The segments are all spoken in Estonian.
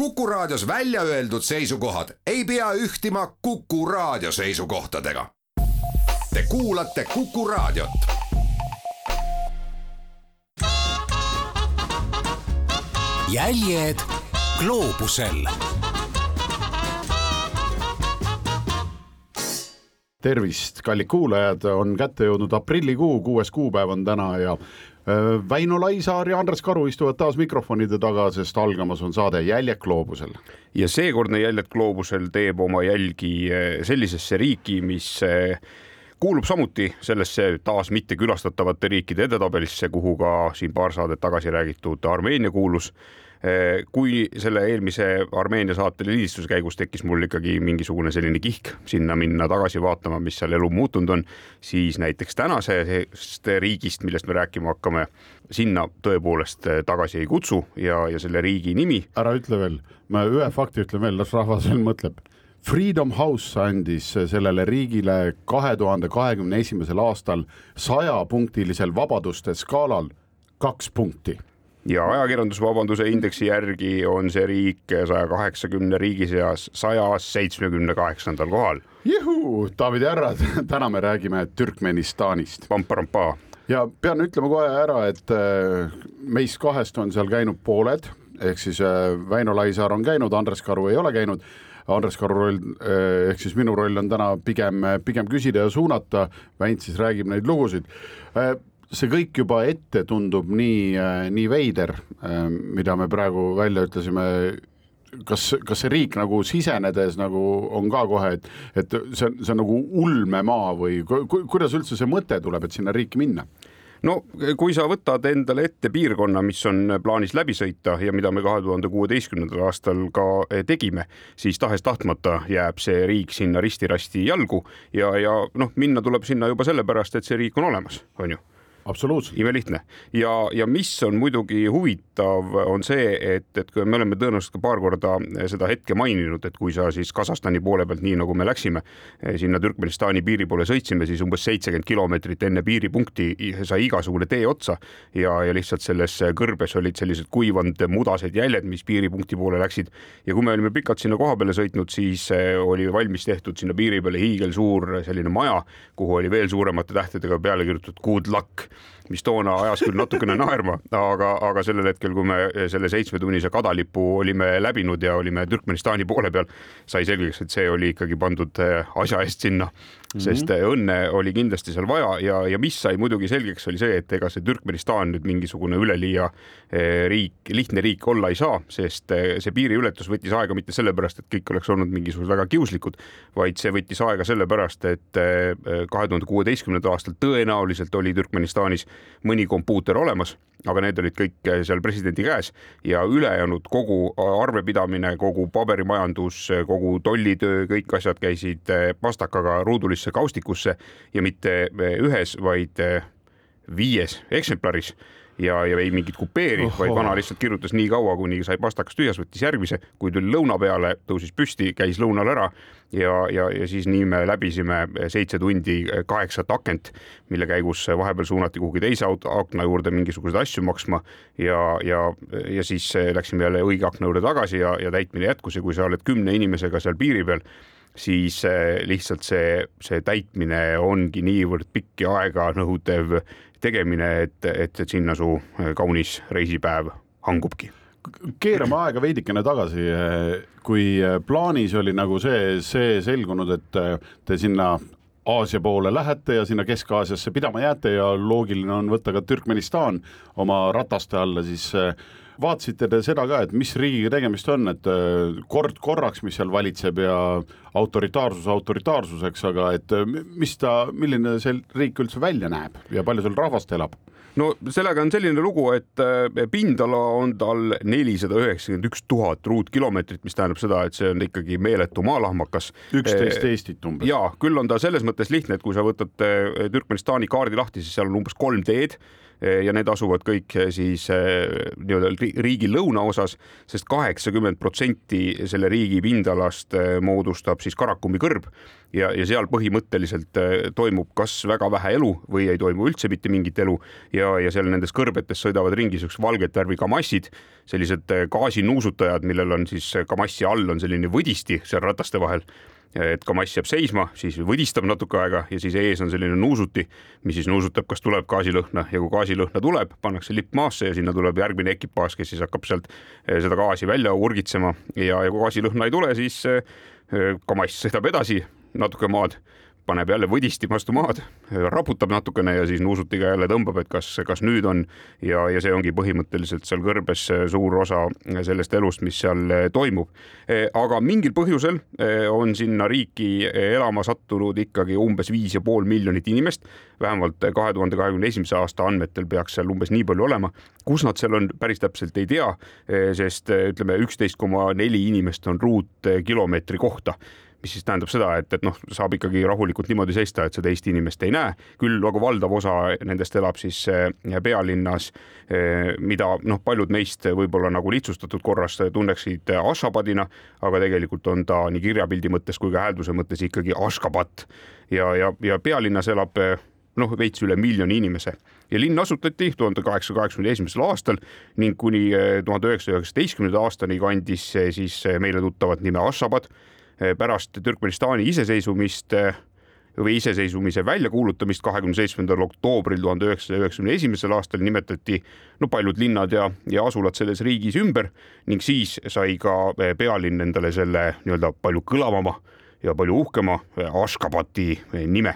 Kuku Raadios välja öeldud seisukohad ei pea ühtima Kuku Raadio seisukohtadega. Te kuulate Kuku Raadiot. jäljed gloobusel tervist, kallid kuulajad, on kätte jõudnud aprillikuu, kuues kuupäev on täna ja Väino Laisaar ja Andres Karu istuvad taas mikrofonide taga, sest algamas on saade Jäljed gloobusel. ja seekordne Jäljed gloobusel teeb oma jälgi äh, sellisesse riiki, mis äh, kuulub samuti sellesse taas mitte külastatavate riikide edetabelisse, kuhu ka siin paar saadet tagasi räägitud Armeenia kuulus kui selle eelmise Armeenia saate lindistuse käigus tekkis mul ikkagi mingisugune selline kihk sinna minna tagasi vaatama, mis seal elu muutunud on, siis näiteks tänasest riigist, millest me rääkima hakkame, sinna tõepoolest tagasi ei kutsu ja, ja selle riigi nimi. ära ütle veel, ma ühe fakti ütlen veel, las rahvas veel mõtleb Freedom House andis sellele riigile kahe tuhande kahekümne esimesel aastal sajapunktilisel vabaduste skaalal kaks punkti ja ajakirjandusvabaduse indeksi järgi on see riik saja kaheksakümne riigi seas saja seitsmekümne kaheksandal kohal. juhuu, daamid ja härrad, täna me räägime Türkmenistanist. ja pean ütlema kohe ära, et äh, meist kahest on seal käinud pooled, ehk siis äh, Väino Laisaar on käinud, Andres Karu ei ole käinud Andres Karu roll äh, ehk siis minu roll on täna pigem, pigem küsida ja suunata, Väint siis räägib neid lugusid see kõik juba ette tundub nii, äh, nii veider, äh, mida me praegu välja ütlesime kas, kas see riik nagu sisenedes nagu on ka kohe, et, et see, see on nagu ulmemaa või ku, kuidas üldse see mõte tuleb, et sinna riiki minna? no kui sa võtad endale ette piirkonna, mis on plaanis läbi sõita ja mida me kahe tuhande kuueteistkümnendal aastal ka eh, tegime, siis tahes-tahtmata jääb see riik sinna risti-rasti jalgu ja, ja noh, minna tuleb sinna juba sellepärast, et see riik on olemas, on ju. Imelihtne ja, ja mis on muidugi huvitav, on see, et, et me oleme tõenäoliselt ka paar korda seda hetke maininud, et kui sa siis Kasahstani poole pealt, nii nagu me läksime eh, sinna Türkmenistani piiri poole sõitsime, siis umbes seitsekümmend kilomeetrit enne piiripunkti sai igasugune tee otsa ja, ja lihtsalt selles kõrbes olid sellised kuivanud mudased jäljed, mis piiripunkti poole läksid. ja kui me olime pikalt sinna koha peale sõitnud, siis eh, oli valmis tehtud sinna piiri peale hiigelsuur selline maja, kuhu oli veel suuremate tähtedega peale kirjutatud good luck mis toona ajas küll natukene naerma, aga, aga sellel hetkel, kui me selle seitsmetunnise kadalipu olime läbinud ja olime Türkmenistani poole peal, sai selgeks, et see oli ikkagi pandud eh, asja eest sinna mm, -hmm. sest eh, õnne oli kindlasti seal vaja ja, ja mis sai muidugi selgeks, oli see, et ega see Türkmenistan nüüd mingisugune üleliia eh, riik, lihtne riik olla ei saa, sest see piiriületus võttis aega mitte sellepärast, et kõik oleks olnud mingisugused väga kiuslikud, vaid see võttis aega sellepärast, et kahe tuhande kuueteistkümnendal aastal tõenäoliselt oli Türkmenistanis mõni kompuuter olemas, aga need olid kõik eh, seal presidendi käes ja ülejäänud kogu arvepidamine, kogu paberimajandus, kogu tollitöö, kõik asjad käisid eh, pastakaga ruudulisse kaustikusse ja mitte eh, ühes, vaid viies eksemplaris ja, ja ei mingit kupeeri, vaid vana lihtsalt kirjutas nii kaua, kuni sai pastakas tühjas, võttis järgmise, kui tuli lõuna peale, tõusis püsti, käis lõunal ära ja, ja, ja siis nii me läbisime seitse tundi kaheksat akent, mille käigus vahepeal suunati kuhugi teise auto akna juurde mingisuguseid asju maksma ja, ja, ja siis läksime jälle õige akna juurde tagasi ja, ja täitmine jätkus. Ja kui sa oled kümne inimesega seal piiri peal siis lihtsalt see, see täitmine ongi niivõrd pikk ja aega nõudev tegemine, et, et, sinna su äh, kaunis reisipäev hangubki? Keerame aega veidikene tagasi, kui äh, plaanis oli nagu see, see selgunud, et äh, te sinna Aasia poole lähete ja sinna Kesk-Aasiasse pidama jääte ja loogiline on võtta ka Türkmenistan oma rataste alla, siis vaatasite te seda ka, et mis riigiga tegemist on, et äh, kord korraks, mis seal valitseb ja autoritaarsus autoritaarsuseks, aga et äh, mis ta, milline see riik üldse välja näeb ja palju seal rahvast elab? No sellega on selline lugu, et äh, pindala on tal nelisada üheksakümmend üks tuhat ruutkilomeetrit, mis tähendab seda, et see on ikkagi meeletu maalahmakas. üksteist Eestit umbes. ja küll on ta selles mõttes lihtne, et kui sa võtad Türkmenistani kaardi lahti, siis seal on umbes kolm teed ja need asuvad kõik siis nii-öelda riigi lõunaosas sest, sest kaheksakümmend protsenti selle riigi pindalast moodustab siis Karakumi kõrb. Ja, ja seal põhimõtteliselt toimub kas väga vähe elu või ei toimu üldse mitte mingit elu. Ja, ja seal nendes kõrbetes sõidavad ringi siuksed valget värvi kamassid, sellised gaasinuusutajad, millel on siis kamassi all on selline võdisti seal rataste vahel et kamass jääb seisma, siis võdistab natuke aega ja siis ees on selline nuusuti, mis siis nuusutab, kas tuleb gaasilõhna. Ja kui gaasilõhna tuleb, pannakse lipp maasse ja sinna tuleb järgmine ekipaaž, kes siis hakkab sealt eh, seda gaasi välja urgitsema. Ja, ja kui gaasilõhna ei tule, siis eh, kamass sõidab edasi natuke maad paneb jälle võdisti vastu maad, raputab natukene ja siis nuusutiga jälle tõmbab, et kas, kas nüüd on ja, ja see ongi põhimõtteliselt seal kõrbes suur osa sellest elust, mis seal toimub. aga mingil põhjusel on sinna riiki elama sattunud ikkagi umbes viis ja pool miljonit inimest, vähemalt kahe tuhande kahekümne esimese aasta andmetel peaks seal umbes nii palju olema. kus nad seal on, päris täpselt ei tea, sest ütleme, üksteist koma neli inimest on ruutkilomeetri kohta mis siis tähendab seda, et, et noh, saab ikkagi rahulikult niimoodi seista, et sa teist inimest ei näe, küll aga valdav osa nendest elab siis eh, pealinnas, eh, mida noh, paljud meist võib-olla nagu lihtsustatud korras tunneksid Ashgabatina, aga tegelikult on ta nii kirjapildi mõttes kui ka häälduse mõttes ikkagi Ashgabat ja, ja, ja pealinnas elab eh, noh, veits üle miljoni inimese. Ja linn asutati tuhande kaheksasaja kaheksakümne esimesel aastal ning kuni tuhande üheksasaja üheksateistkümnenda aastani kandis siis meile tuttavat nime Ashgabat Eh, pärast Türkmenistani iseseisvumist eh, või iseseisvumise väljakuulutamist kahekümne seitsmendal oktoobril tuhande üheksasaja üheksakümne esimesel aastal nimetati no paljud linnad ja, ja asulad selles riigis ümber ning siis sai ka eh, pealinn endale selle nii-öelda palju kõlavama ja palju uhkema Ashgabati nime.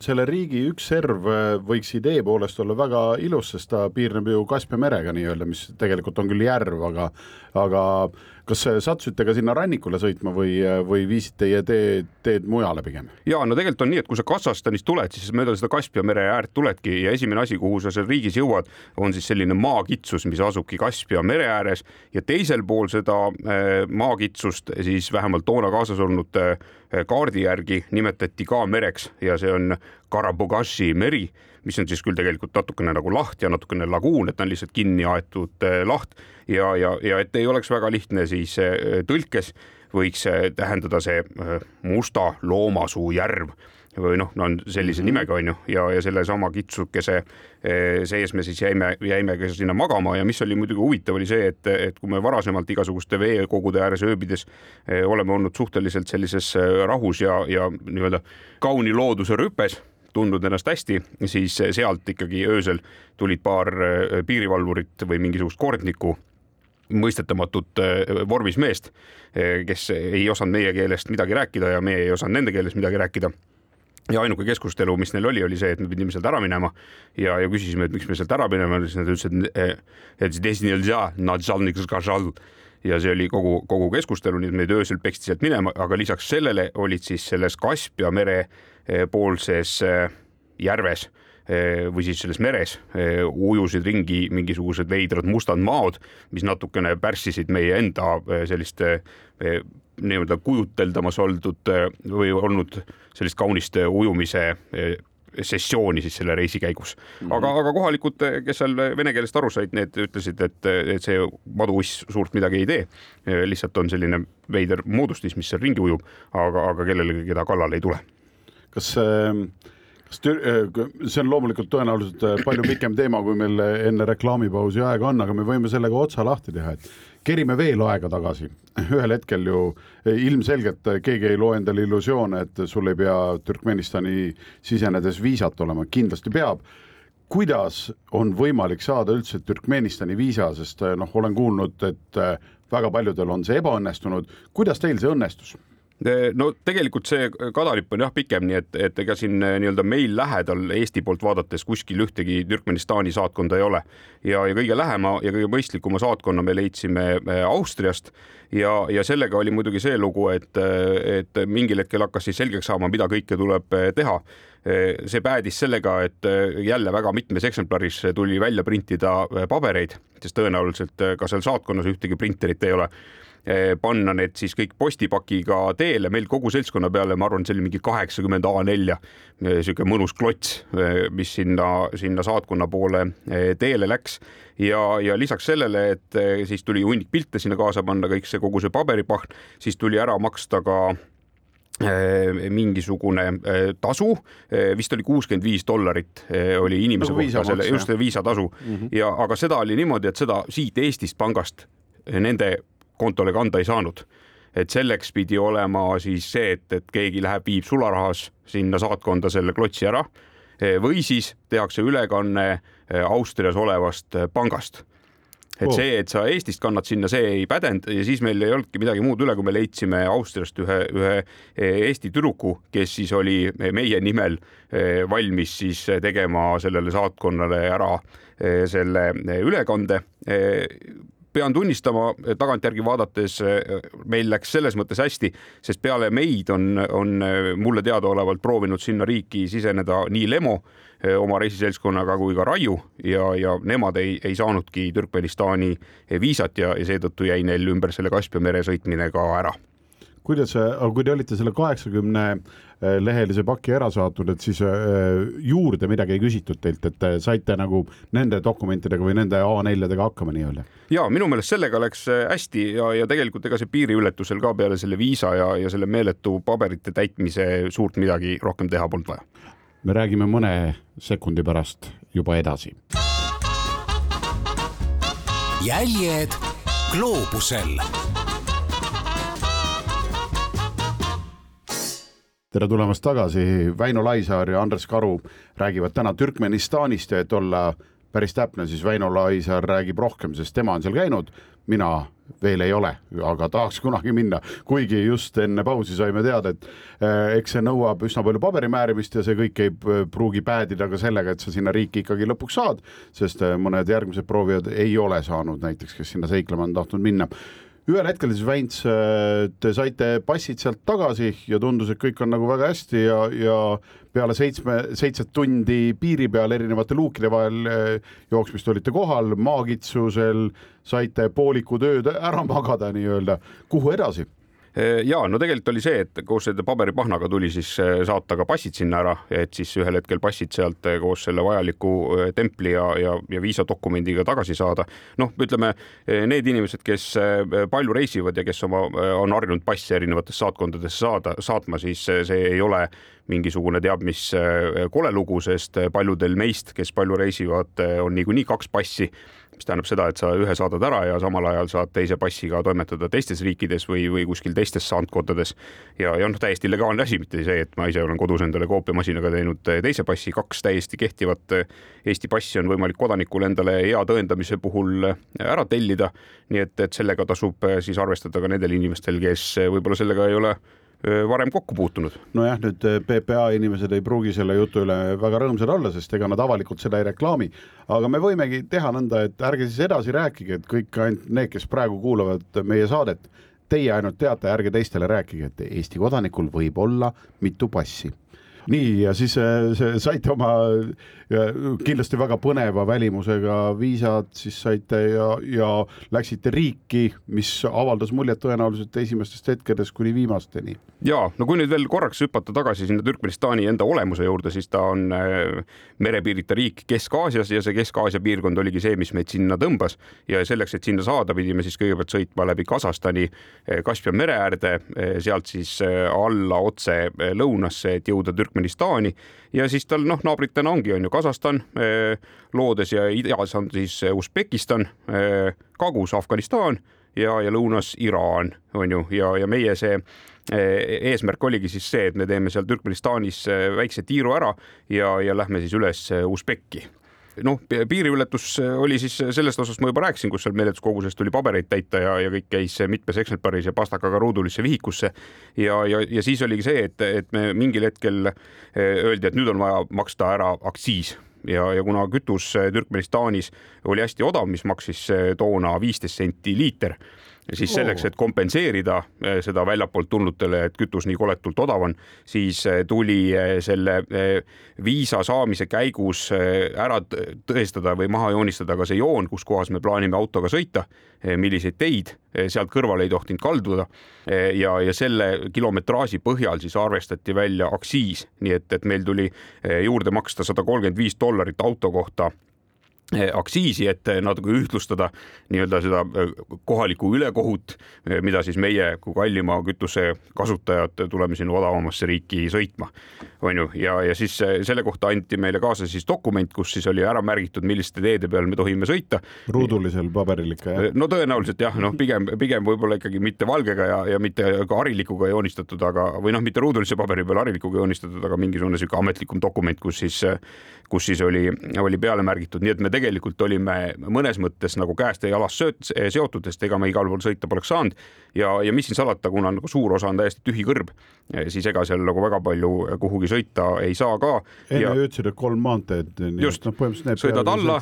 Selle riigi üks serv võiks idee poolest olla väga ilus, sest ta piirneb ju Kaspia merega nii-öelda, mis tegelikult on küll järv, aga aga kas sattusite ka sinna rannikule sõitma või, või viisite teie tee, teed mujale pigem? ja no tegelikult on nii, et kui sa Kasahstanist tuled, siis mööda seda Kaspia mere äärt tuledki ja esimene asi, kuhu sa seal riigis jõuad, on siis selline maakitsus, mis asubki Kaspia mere ääres ja teisel pool seda äh, maakitsust siis vähemalt toona kaasas olnud äh, kaardi järgi nimetati ka mereks ja see on Karabogashi meri mis on siis küll tegelikult natukene nagu laht ja natukene laguun, et ta on lihtsalt kinni aetud äh, laht ja, ja, ja et ei oleks väga lihtne, siis äh, tõlkes võiks äh, tähendada see musta loomasuu järv või noh, no on sellise mm -hmm. nimega onju ja, ja sellesama kitsukese sees me siis jäime, jäime ka sinna magama ja mis oli muidugi huvitav, oli see, et, et kui me varasemalt igasuguste veekogude ääres ööbides oleme olnud suhteliselt sellises rahus ja, ja nii-öelda kauni looduse rüpes tundnud ennast hästi, siis sealt ikkagi öösel tulid paar äh, piirivalvurit või mingisugust kordnikku mõistetamatut äh, vormis meest, äh, kes ei osanud meie keelest midagi rääkida ja meie ei osanud nende keeles midagi rääkida. Ja ainuke keskustelu, mis neil oli, oli see, et me pidime sealt ära minema ja, ja küsisime, et miks me sealt ära minema, siis nad ütlesid, et ja see oli kogu, kogu keskustelu, nii et meid öösel peksti sealt minema, aga lisaks sellele olid siis selles Kaspia mere Eh, poolses eh, järves eh, või siis selles meres ujusid ringi mingisugused veidrad mustad maod, mis natukene pärssisid meie enda sellist nii-öelda kujuteldamas oldud või olnud sellist kaunist ujumise sessiooni siis selle reisi käigus mm. -hmm. aga, aga kohalikud, kes seal vene keelest aru said, need ütlesid, et, et see maduuss suurt midagi ei tee. lihtsalt on selline veider moodustis, mis seal ringi ujub, aga, aga kellelegi, keda kallale ei tule kas ähm, kas äh, see on loomulikult tõenäoliselt äh, palju pikem teema, kui meil enne reklaamipausi aega on, aga me võime sellega otsa lahti teha, et kerime veel aega tagasi. ühel hetkel ju ilmselgelt keegi ei loo endale illusioone, et sul ei pea Türkmenistani sisenedes viisat olema, kindlasti peab. kuidas on võimalik saada üldse Türkmenistani viisa, sest noh, olen kuulnud, et väga paljudel on see ebaõnnestunud. kuidas teil see õnnestus? No tegelikult see kadalipp on jah pikem, nii et, et ega siin eh, nii-öelda meil lähedal Eesti poolt vaadates kuskil ühtegi Türkmenistani saatkonda ei ole. ja, ja kõige lähema ja kõige mõistlikuma saatkonna me leidsime eh, Austriast. Ja, ja sellega oli muidugi see lugu, et, et mingil hetkel hakkas siis selgeks saama, mida kõike tuleb eh, teha. See päädis sellega, et jälle väga mitmes eksemplaris tuli välja printida pabereid, sest tõenäoliselt ka seal saatkonnas ühtegi printerit ei ole panna need siis kõik postipakiga teele, meil kogu seltskonna peale, ma arvan, see oli mingi kaheksakümmend A4, sihuke mõnus klots, mis sinna, sinna saatkonna poole teele läks. Ja, ja lisaks sellele, et siis tuli hunnik pilte sinna kaasa panna, kõik see, kogu see paberipaht, siis tuli ära maksta ka mingisugune tasu, vist oli kuuskümmend viis dollarit oli inimese Nagu kohta selle, just see viisatasu. Mm -hmm. ja aga seda oli niimoodi, et seda siit Eestist pangast nende kontole kanda ei saanud. et selleks pidi olema siis see, et, et keegi läheb, viib sularahas sinna saatkonda selle klotsi ära või siis tehakse ülekanne Austrias olevast pangast et Oh. see, et sa Eestist kannad sinna, see ei pädenud ja siis meil ei olnudki midagi muud üle, kui me leidsime Austriast ühe, ühe Eesti tüdruku, kes siis oli meie nimel eh, valmis siis tegema sellele saatkonnale ära eh, selle ülekande Eh, pean tunnistama, tagantjärgi vaadates eh, meil läks selles mõttes hästi, sest peale meid on, on eh, mulle teadaolevalt proovinud sinna riiki siseneda nii Lemo eh, oma reisiseltskonnaga kui ka Raiu ja, ja nemad ei, ei saanudki Türkmenistani viisat ja, ja seetõttu jäi neil ümber selle Kaspia mere sõitmine ka ära. Kuidas aga kui te olite selle kaheksakümne lehelise paki ära saatnud, et siis äh, juurde midagi ei küsitud teilt, et te saite nagu nende dokumentidega või nende A4-dega hakkama nii-öelda? ja minu meelest sellega läks äh, hästi ja, ja tegelikult ega see piiriületusel ka peale selle viisa ja, ja selle meeletu paberite täitmise suurt midagi rohkem teha polnud vaja. me räägime mõne sekundi pärast juba edasi. jäljed gloobusel tere tulemast tagasi, Väino Laisaar ja Andres Karu räägivad täna Türkmenistanist ja et olla päris täpne, siis Väino Laisaar räägib rohkem, sest tema on seal käinud, mina veel ei ole, aga tahaks kunagi minna, kuigi just enne pausi saime teada, et eh, eks see nõuab üsna palju paberimäärimist ja see kõik ei pruugi päädida ka sellega, et sa sinna riiki ikkagi lõpuks saad, sest eh, mõned järgmised proovijad ei ole saanud näiteks, kes sinna seiklema on tahtnud minna ühel hetkel siis Väints, te saite passid sealt tagasi ja tundus, et kõik on nagu väga hästi ja, ja peale seitsme, seitset tundi piiri peal erinevate luukide vahel eh, jooksmist olite kohal, maagitsusel saite pooliku tööd ära magada nii-öelda. kuhu edasi? Ja no tegelikult oli see, et koos selle paberipahnaga tuli siis äh, saata ka passid sinna ära, et siis ühel hetkel passid sealt äh, koos selle vajaliku äh, templi ja, ja, ja viisadokumendiga tagasi saada. noh, ütleme need inimesed, kes palju reisivad ja kes oma, on harjunud passe erinevatesse saatkondadesse saada, saatma, siis see ei ole mingisugune teab mis kole lugu, sest paljudel meist, kes palju reisivad, on niikuinii kaks passi mis tähendab seda, et sa ühe saadad ära ja samal ajal saad teise passiga toimetada teistes riikides või, või kuskil teistes saandkodades. ja, ja noh, täiesti legaalne asi, mitte see, et ma ise olen kodus endale koopiamasinaga teinud teise passi, kaks täiesti kehtivat Eesti passi on võimalik kodanikul endale ea tõendamise puhul ära tellida. nii et, et sellega tasub siis arvestada ka nendel inimestel, kes võib-olla sellega ei ole varem kokku puutunud. nojah, nüüd PPA inimesed ei pruugi selle jutu üle väga rõõmsad olla, sest ega nad avalikult seda ei reklaami. aga me võimegi teha nõnda, et ärge siis edasi rääkige, et kõik ainult need, kes praegu kuulavad meie saadet, teie ainult teate, ärge teistele rääkige, et Eesti kodanikul võib olla mitu passi nii, ja siis see, saite oma kindlasti väga põneva välimusega viisad, siis saite ja, ja läksite riiki, mis avaldas muljet tõenäoliselt esimestest hetkedest kuni viimasteni. ja no kui nüüd veel korraks hüpata tagasi sinna Türkmenistani enda olemuse juurde, siis ta on merepiirita riik Kesk-Aasias ja see Kesk-Aasia piirkond oligi see, mis meid sinna tõmbas ja selleks, et sinna saada, pidime siis kõigepealt sõitma läbi Kasahstani Kaspia mere äärde, sealt siis alla otse lõunasse, et jõuda Türkmenistani. Ja siis tal noh, naabritena ongi, on ju Kasahstan loodes ja idas on siis Usbekistan, kagus Afganistan ja, ja lõunas Iraan on ju, ja, ja meie see eesmärk oligi siis see, et me teeme seal Türkmenistanis väikse tiiru ära ja, ja lähme siis üles Usbeki noh, piiriületus oli siis sellest osast ma juba rääkisin, kus seal meeletus koguses tuli pabereid täita ja, ja kõik käis mitmes eksemplaris ja pastakaga ruudulisse vihikusse. ja, ja, ja siis oligi see, et, et me mingil hetkel öeldi, et nüüd on vaja maksta ära aktsiis ja, ja kuna kütus Türkmenistanis oli hästi odav, mis maksis toona viisteist senti liiter, siis selleks, et kompenseerida seda väljapoolt tulnutele, et kütus nii koletult odav on, siis tuli selle viisa saamise käigus ära tõestada või maha joonistada ka see joon, kus kohas me plaanime autoga sõita, milliseid teid sealt kõrvale ei tohtinud kalduda ja, ja selle kilometraaži põhjal siis arvestati välja aktsiis, nii et, et meil tuli juurde maksta sada kolmkümmend viis dollarit auto kohta Eh, aktsiisi, et natuke ühtlustada nii-öelda seda eh, kohalikku ülekohut, eh, mida siis meie kui kallima kütuse kasutajad tuleme sinna odavamasse riiki sõitma, on ju, ja, ja siis selle kohta anti meile kaasa siis dokument, kus siis oli ära märgitud, milliste teede peal me tohime sõita. ruudulisel paberil ikka jah? no tõenäoliselt jah, noh, pigem, pigem võib-olla ikkagi mitte valgega ja, ja mitte ka harilikuga joonistatud, aga või noh, mitte ruudulise paberi peal harilikuga joonistatud, aga mingisugune sihuke ametlikum dokument, kus siis, kus siis oli, oli peale märgitud, nii et me tegelikult tegelikult olime mõnes mõttes nagu käest ja jalast sööt, seotud, sest ega me igal pool sõita poleks saanud. ja, ja mis siin salata, kuna nagu suur osa on täiesti tühi kõrb, siis ega seal nagu väga palju kuhugi sõita ei saa ka. enne ja... ütlesid, et kolm maanteed. just no,, sõidad alla,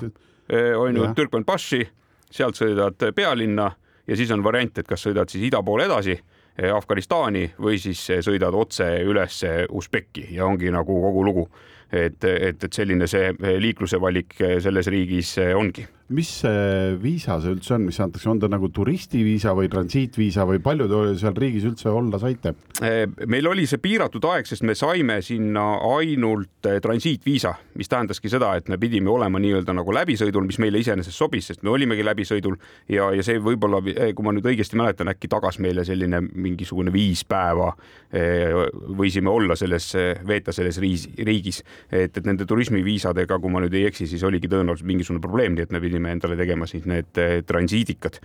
eh, on ju Türkmenbaši, sealt sõidad pealinna ja siis on variant, et kas sõidad siis ida poole edasi eh, Afganistani või siis sõidad otse üles Usbeki ja ongi nagu kogu lugu. Et, et, et selline see liikluse valik selles riigis ongi mis see viisa see üldse on, mis antakse, on ta nagu turistiviisa või transiitviisa või palju te seal riigis üldse olla saite? Eh, meil oli see piiratud aeg, sest me saime sinna ainult eh, transiitviisa, mis tähendaski seda, et me pidime olema nii-öelda nagu läbisõidul, mis meile iseenesest sobis, sest me olimegi läbisõidul ja, ja see võib-olla, eh, kui ma nüüd õigesti mäletan, äkki tagas meile selline mingisugune viis päeva võisime olla selles, veeta selles riigis, et, et nende turismiviisadega, kui ma nüüd ei eksi, siis oligi tõenäoliselt mingisugune probleem, nii et me pidime pidime endale tegema siis need eh, transiidikad.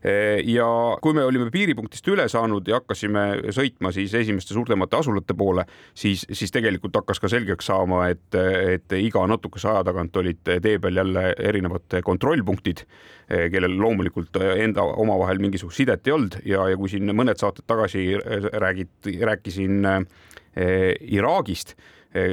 Eh, ja kui me olime piiripunktist üle saanud ja hakkasime sõitma siis esimeste suuremate asulate poole, siis, siis tegelikult hakkas ka selgeks saama, et, et iga natukese aja tagant olid tee peal jälle erinevad kontrollpunktid, eh, kellel loomulikult enda omavahel mingisugust sidet ei olnud ja, ja kui siin mõned saated tagasi räägid, rääkisin Iraagist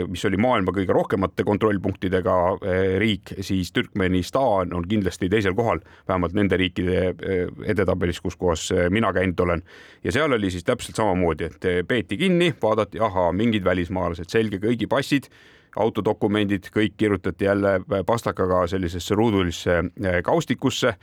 mis oli maailma kõige rohkemate kontrollpunktidega eh, riik, siis Türkmenistan on kindlasti teisel kohal, vähemalt nende riikide eh, edetabelis, kus kohas mina käinud olen. ja seal oli siis täpselt samamoodi, et peeti kinni, vaadati, ahaa, mingid välismaalased, selge, kõigi passid autodokumendid, kõik kirjutati jälle pastakaga sellisesse ruudulisse kaustikusse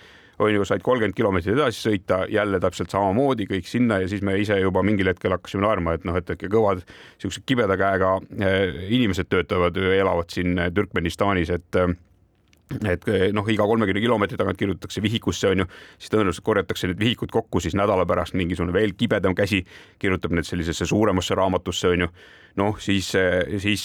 on ju, said kolmkümmend kilomeetrit edasi sõita, jälle täpselt samamoodi kõik sinna ja siis me ise juba mingil hetkel hakkasime naerma, et noh, et äkki kõvad siuksed kibeda käega eh, inimesed töötavad, elavad siin Türkmenistanis, et eh, et noh, iga kolmekümne kilomeetri tagant kirjutatakse vihikusse, on ju, siis tõenäoliselt korjatakse need vihikud kokku, siis nädala pärast mingisugune veel kibedam käsi kirjutab need sellisesse suuremasse raamatusse, on ju noh, siis, siis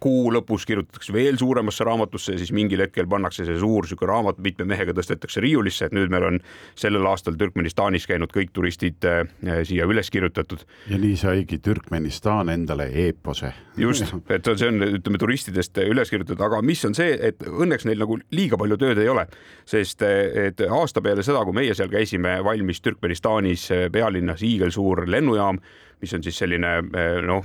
kuu lõpus kirjutatakse veel suuremasse raamatusse ja siis mingil hetkel pannakse see suur sihuke raamat mitme mehega tõstetakse riiulisse, et nüüd meil on sellel aastal Türkmenistanis käinud kõik turistid äh, siia üles kirjutatud. ja nii saigi Türkmenistan endale eepose. just, et see on, ütleme turistidest üles kirjutatud, aga mis on see, et õnneks neil nagu liiga palju tööd ei ole, sest et aasta peale seda, kui meie seal käisime, valmis Türkmenistanis pealinnas hiigelsuur lennujaam, mis on siis selline noh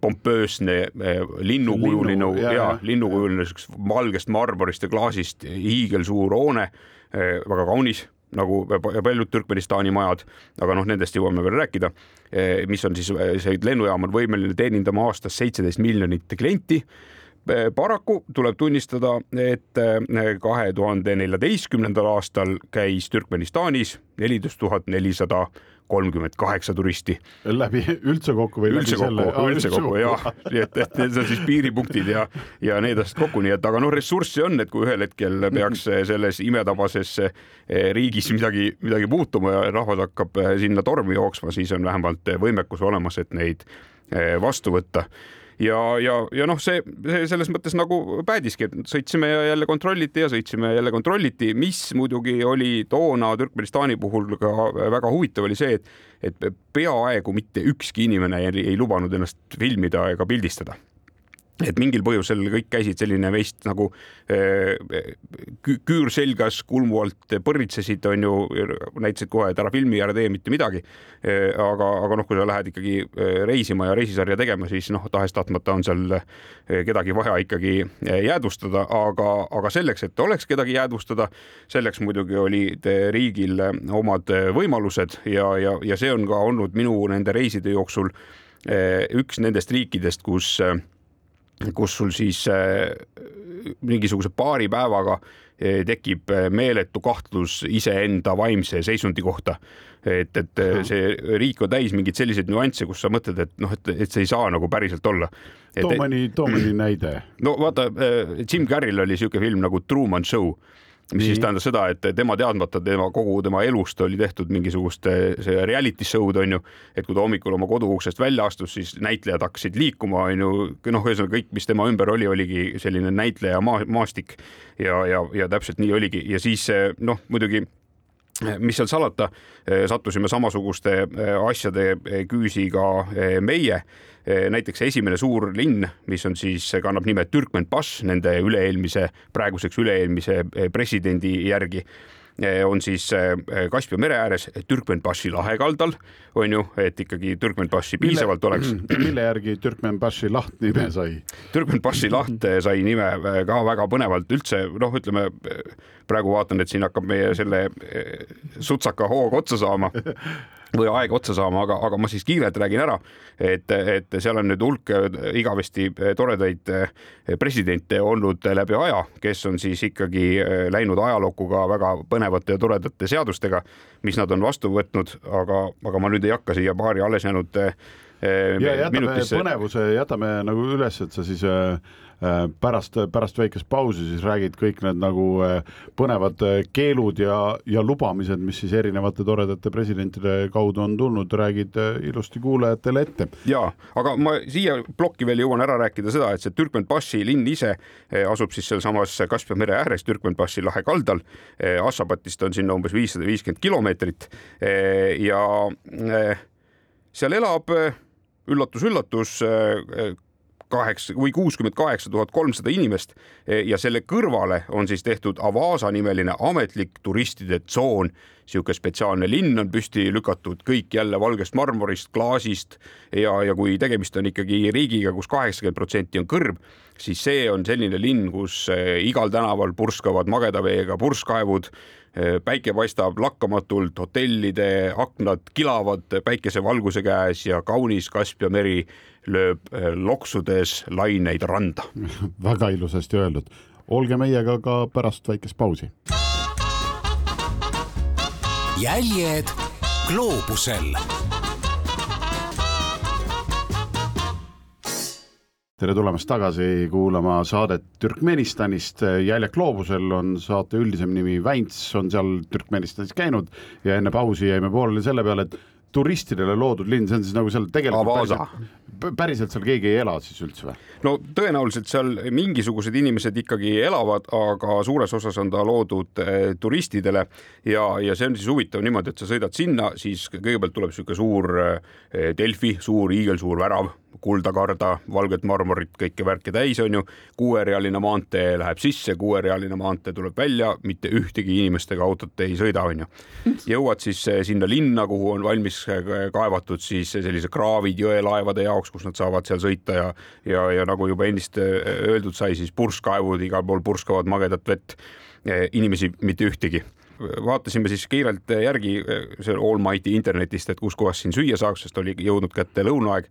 pompöösne eh, linnukujuline Linnu, ja, ja linnukujuline siuksest valgest marmorist ja klaasist hiigelsuur hoone, eh, väga kaunis nagu paljud Türkmenistani majad, aga noh, nendest jõuame veel rääkida. Eh, mis on siis, see lennujaam on võimeline teenindama aastas seitseteist miljonit klienti paraku tuleb tunnistada, et kahe tuhande neljateistkümnendal aastal käis Türkmenistanis neliteist tuhat nelisada kolmkümmend kaheksa turisti. läbi üldse kokku või üldse kokku, üldse kokku jah, nii et, et need on siis piiripunktid ja, ja need asjad kokku, nii et aga noh, ressurssi on, et kui ühel hetkel peaks selles imetabases eh, riigis midagi, midagi muutuma ja rahvas hakkab eh, sinna tormi jooksma, siis on vähemalt võimekus olemas, et neid eh, vastu võtta ja, ja, ja noh, see, see selles mõttes nagu päädiski, et sõitsime ja jälle kontrolliti ja sõitsime ja jälle kontrolliti, mis muidugi oli toona Türkmenistani puhul ka väga huvitav, oli see, et, et peaaegu mitte ükski inimene ei, ei lubanud ennast filmida ega pildistada et mingil põhjusel kõik käisid selline veist nagu küür selgas, kulmu alt põrnitsesid, on ju, näitasid kohe, et ära filmi, ära tee mitte midagi. aga, aga noh, kui sa lähed ikkagi reisima ja reisisarja tegema, siis noh, tahes-tahtmata on seal kedagi vaja ikkagi jäädvustada, aga, aga selleks, et oleks kedagi jäädvustada, selleks muidugi olid riigil omad võimalused ja, ja, ja see on ka olnud minu nende reiside jooksul üks nendest riikidest, kus kus sul siis äh, mingisuguse paari päevaga äh, tekib äh, meeletu kahtlus iseenda vaimse seisundi kohta. et, et see riik on täis mingeid selliseid nüansse, kus sa mõtled, et noh, et, et see ei saa nagu päriselt olla. too mõni, too mõni näide. no vaata, Jim Carrey'l oli niisugune film nagu Truman Show mis Nii. siis tähendas seda, et tema teadmata tema kogu tema elust oli tehtud mingisugust see reality show'd onju, et kui ta hommikul oma koduuksest välja astus, siis näitlejad hakkasid liikuma onju, noh, ühesõnaga kõik, mis tema ümber oli, oligi selline näitleja maa, maastik. Ja, ja, ja täpselt nii oligi. Ja siis noh, muidugi mis seal salata, sattusime samasuguste asjade küüsi ka meie. Näiteks esimene suur linn, mis on siis, kannab nime Türkmenbaš, nende üle-eelmise, praeguseks üle-eelmise presidendi järgi on siis Kaspia mere ääres Türkmenbaši lahe kaldal, on ju, et ikkagi Türkmenbaši piisavalt oleks. mille järgi Türkmenbaši laht nime sai? Türkmenbaši laht sai nime ka väga põnevalt üldse, noh, ütleme praegu vaatan, et siin hakkab meie selle sutsaka hoog otsa saama või aega otsa saama, aga, aga ma siis kiirelt räägin ära, et, et seal on nüüd hulk äh, igavesti äh, toredaid äh, presidente olnud läbi aja, kes on siis ikkagi läinud ajalukku ka väga põnevate ja toredate seadustega, mis nad on vastu võtnud, aga, aga ma nüüd ei hakka siia paari alles jäänud ja jätame minutisse. põnevuse, jätame nagu üles, et sa siis pärast, pärast väikest pausi siis räägid kõik need nagu põnevad keelud ja, ja lubamised, mis siis erinevate toredate presidentide kaudu on tulnud, räägid ilusti kuulajatele ette. ja, aga ma siia plokki veel jõuan ära rääkida seda, et see Türkmenbaši linn ise asub siis sealsamas Kaspia mere ääres, Türkmenbaši lahe kaldal. Ashabatist on sinna umbes viissada viiskümmend kilomeetrit ja seal elab üllatus-üllatus kaheksa või kuuskümmend kaheksa tuhat kolmsada inimest ja selle kõrvale on siis tehtud Avasa nimeline ametlik turistide tsoon. niisugune spetsiaalne linn on püsti lükatud, kõik jälle valgest marmorist, klaasist ja, ja kui tegemist on ikkagi riigiga kus, kus kaheksakümmend protsenti on kõrb, siis see on selline linn, kus eh, igal tänaval purskavad mageda veega purskkaevud päike paistab lakkamatult, hotellide aknad kilavad päikesevalguse käes ja kaunis Kaspia meri lööb eh, loksudes laineid randa väga ilusasti öeldud. olge meiega ka pärast väikest pausi. jäljed gloobusel tere tulemast tagasi kuulama saadet Türkmenistanist. Jäljak gloobusel on saate üldisem nimi Vänts, on seal Türkmenistanis käinud ja enne pausi jäime pooleli selle peale, et turistidele loodud linn, see on siis nagu seal tegelikult päriselt, päriselt seal keegi ei ela siis üldse või? no tõenäoliselt seal mingisugused inimesed ikkagi elavad, aga suures osas on ta loodud eh, turistidele ja, ja see on siis huvitav niimoodi, et sa sõidad sinna, siis kõigepealt tuleb niisugune suur eh, Delfi, suur hiigelsuur värav kuldakarda, valget marmorit, kõike värki täis, on ju. kuuerealine maantee läheb sisse, kuuerealine maantee tuleb välja, mitte ühtegi inimest ega autot ei sõida, on ju. jõuad siis eh, sinna linna, kuhu on valmis eh, kaevatud siis sellised kraavid jõelaevade jaoks, kus nad saavad seal sõita ja, ja, ja nagu juba ennist eh, öeldud sai, siis purskkaevud, igal pool purskavad magedat vett. inimesi mitte ühtegi vaatasime siis kiirelt järgi see Allmighty internetist, et kus kohas siin süüa saaks, sest oli jõudnud kätte lõunaaeg.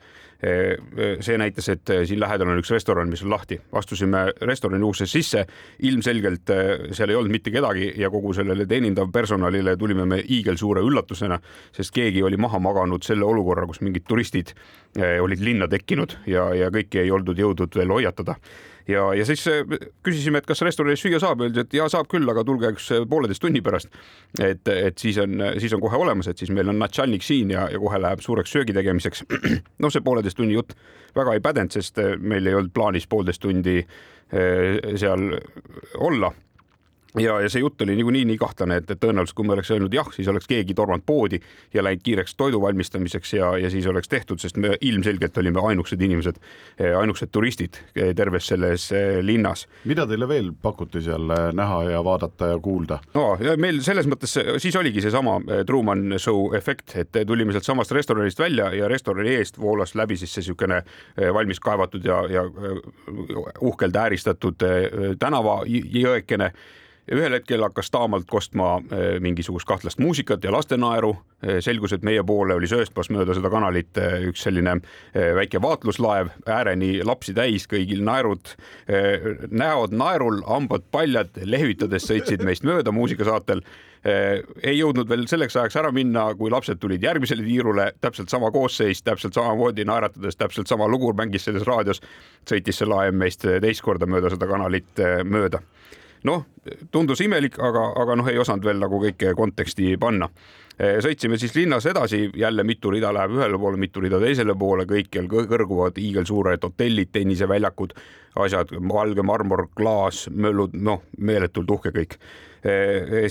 see näitas, et siin lähedal on üks restoran, mis on lahti, astusime restorani uksest sisse, ilmselgelt seal ei olnud mitte kedagi ja kogu sellele teenindav personalile tulime me hiigelsuure üllatusena, sest keegi oli maha maganud selle olukorra, kus mingid turistid olid linna tekkinud ja, ja kõiki ei oldud jõudnud veel hoiatada ja, ja siis äh, küsisime, et kas restoranis süüa saab, öeldi, et ja saab küll, aga tulge üks äh, pooleteist tunni pärast. et, et siis on, siis on kohe olemas, et siis meil on natšalnik siin ja, ja kohe läheb suureks söögi tegemiseks. noh, see pooleteist tunni jutt väga ei pädenud, sest äh, meil ei olnud plaanis poolteist tundi seal olla ja, ja see jutt oli niikuinii nii kahtlane, et, et tõenäoliselt kui me oleks öelnud jah, siis oleks keegi tormanud poodi ja läinud kiireks toidu valmistamiseks ja, ja siis oleks tehtud, sest me ilmselgelt olime ainukesed inimesed, ainukesed turistid terves selles linnas. mida teile veel pakuti seal näha ja vaadata ja kuulda? no ja meil selles mõttes siis oligi seesama Truman Show efekt, et tulime sealt samast restoranist välja ja restorani eest voolas läbi siis see niisugune valmis kaevatud ja, ja uhkelt ääristatud tänavajõekene ühel hetkel hakkas taamalt kostma eh, mingisugust kahtlast muusikat ja lastenaeru. Eh, selgus, et meie poole oli sööstmas mööda seda kanalit eh, üks selline väike vaatluslaev, ääreni lapsi täis, kõigil naerud, näod naerul, hambad paljad, lehvitades sõitsid meist mööda muusikasaatel. Ei jõudnud veel selleks ajaks ära minna, kui lapsed tulid järgmisele tiirule, täpselt sama koosseis, täpselt samamoodi naeratades, täpselt sama lugu mängis selles raadios, sõitis see laev meist teist korda mööda seda kanalit mööda noh, tundus imelik, aga, aga noh, ei osanud veel nagu kõike konteksti panna. sõitsime siis linnas edasi, jälle mitu rida läheb ühele poole, mitu rida teisele poole, kõikjal kõrguvad hiigelsuured hotellid, tenniseväljakud, asjad, valge marmor, klaas, möllud, noh, meeletult uhke kõik.